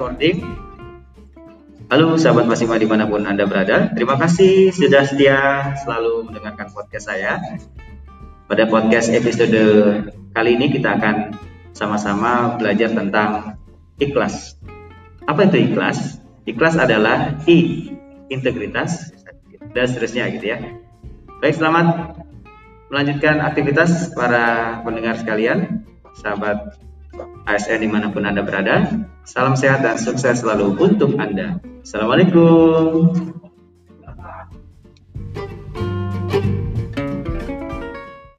recording. Halo sahabat Masima di mana pun Anda berada. Terima kasih sudah setia selalu mendengarkan podcast saya. Pada podcast episode kali ini kita akan sama-sama belajar tentang ikhlas. Apa itu ikhlas? Ikhlas adalah I, integritas, dan seterusnya gitu ya. Baik, selamat melanjutkan aktivitas para pendengar sekalian, sahabat ASN di mana pun Anda berada. Salam sehat dan sukses selalu untuk Anda. Assalamualaikum. Thank you.